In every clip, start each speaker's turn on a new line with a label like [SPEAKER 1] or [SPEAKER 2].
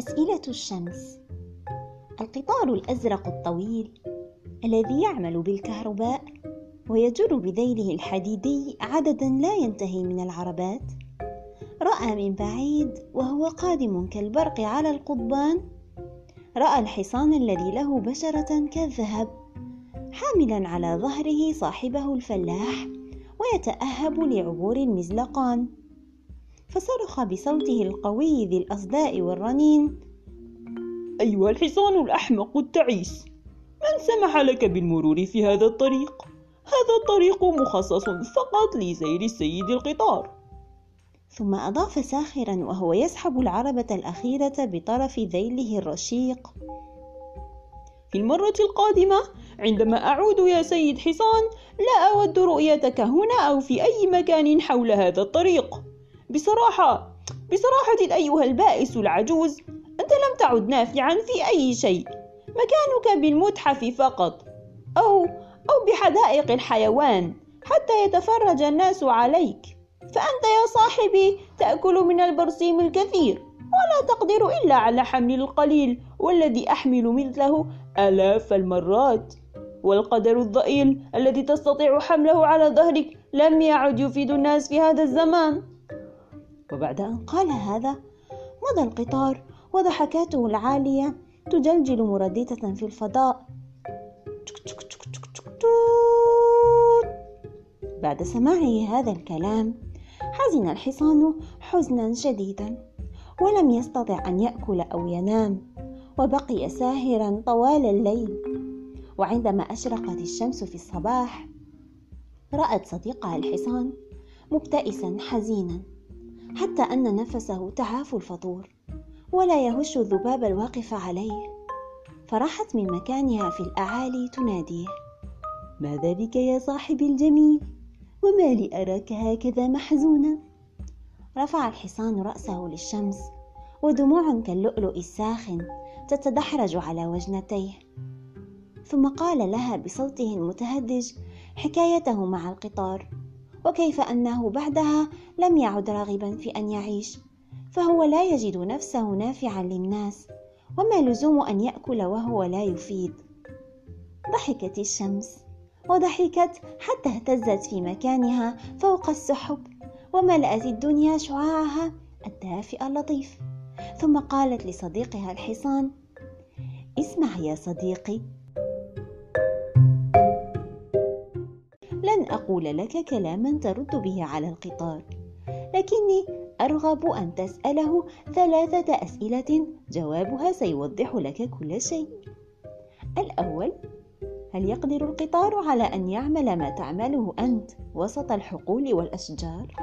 [SPEAKER 1] أسئلة الشمس. القطار الأزرق الطويل الذي يعمل بالكهرباء ويجر بذيله الحديدي عددا لا ينتهي من العربات. رأى من بعيد وهو قادم كالبرق على القضبان. رأى الحصان الذي له بشرة كالذهب حاملا على ظهره صاحبه الفلاح ويتأهب لعبور المزلقان. فصرخ بصوته القوي ذي الأصداء والرنين.
[SPEAKER 2] أيها الحصان الأحمق التعيس من سمح لك بالمرور في هذا الطريق؟ هذا الطريق مخصص فقط لسير السيد القطار.
[SPEAKER 1] ثم أضاف ساخرا وهو يسحب العربة الأخيرة بطرف ذيله الرشيق.
[SPEAKER 2] في المرة القادمة عندما أعود يا سيد حصان لا أود رؤيتك هنا أو في أي مكان حول هذا الطريق. بصراحة بصراحة أيها البائس العجوز أنت لم تعد نافعا في أي شيء مكانك بالمتحف فقط أو أو بحدائق الحيوان حتى يتفرج الناس عليك. فأنت يا صاحبي تأكل من البرسيم الكثير ولا تقدر إلا على حمل القليل والذي أحمل مثله آلاف المرات. والقدر الضئيل الذي تستطيع حمله على ظهرك لم يعد يفيد الناس في هذا الزمان.
[SPEAKER 1] وبعد أن قال هذا مضى القطار وضحكاته العالية تجلجل مرددة في الفضاء. بعد سماعه هذا الكلام حزن الحصان حزنا شديدا ولم يستطع أن يأكل أو ينام وبقي ساهرا طوال الليل. وعندما أشرقت الشمس في الصباح رأت صديقها الحصان مبتئسا حزينا. حتى أن نفسه تعاف الفطور ولا يهش الذباب الواقف عليه. فراحت من مكانها في الأعالي تناديه. ماذا بك يا صاحبي الجميل؟ وما لي أراك هكذا محزونا؟ رفع الحصان رأسه للشمس ودموع كاللؤلؤ الساخن تتدحرج على وجنتيه. ثم قال لها بصوته المتهدج حكايته مع القطار وكيف أنه بعدها لم يعد راغبا في أن يعيش فهو لا يجد نفسه نافعا للناس وما لزوم أن يأكل وهو لا يفيد. ضحكت الشمس وضحكت حتى اهتزت في مكانها فوق السحب وملأت الدنيا شعاعها الدافئ اللطيف. ثم قالت لصديقها الحصان اسمع يا صديقي لن أقول لك كلاما ترد به على القطار. لكني أرغب أن تسأله ثلاثة أسئلة جوابها سيوضح لك كل شيء. الأول هل يقدر القطار على أن يعمل ما تعمله أنت وسط الحقول والأشجار؟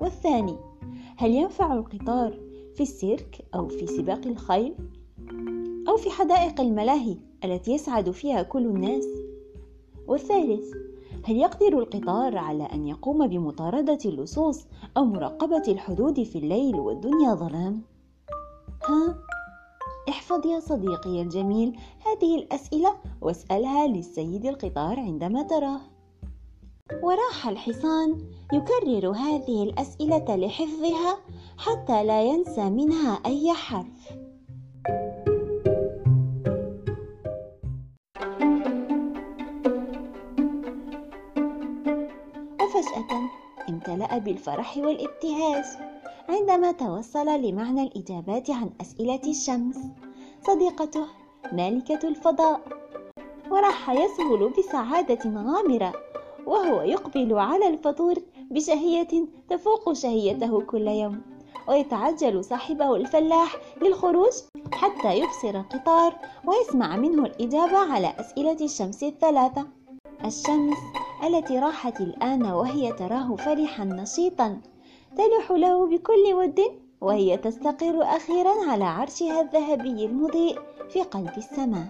[SPEAKER 1] والثاني هل ينفع القطار في السيرك أو في سباق الخيل أو في حدائق الملاهي التي يسعد فيها كل الناس؟ والثالث هل يقدر القطار على أن يقوم بمطاردة اللصوص أو مراقبة الحدود في الليل والدنيا ظلام؟ ها؟ احفظ يا صديقي الجميل هذه الأسئلة واسألها للسيد القطار عندما تراه. وراح الحصان يكرر هذه الأسئلة لحفظها حتى لا ينسى منها أي حرف. وفجاه امتلأ بالفرح والابتهاج عندما توصل لمعنى الإجابات عن أسئلة الشمس. صديقته مالكة الفضاء. وراح يسهل بسعادة غامره وهو يقبل على الفطور بشهية تفوق شهيته كل يوم ويتعجل صاحبه الفلاح للخروج حتى يبصر القطار ويسمع منه الإجابة على أسئلة الشمس الثلاثة. الشمس التي راحت الآن وهي تراه فرحا نشيطا. تلح له بكل ود وهي تستقر أخيرا على عرشها الذهبي المضيء في قلب السماء.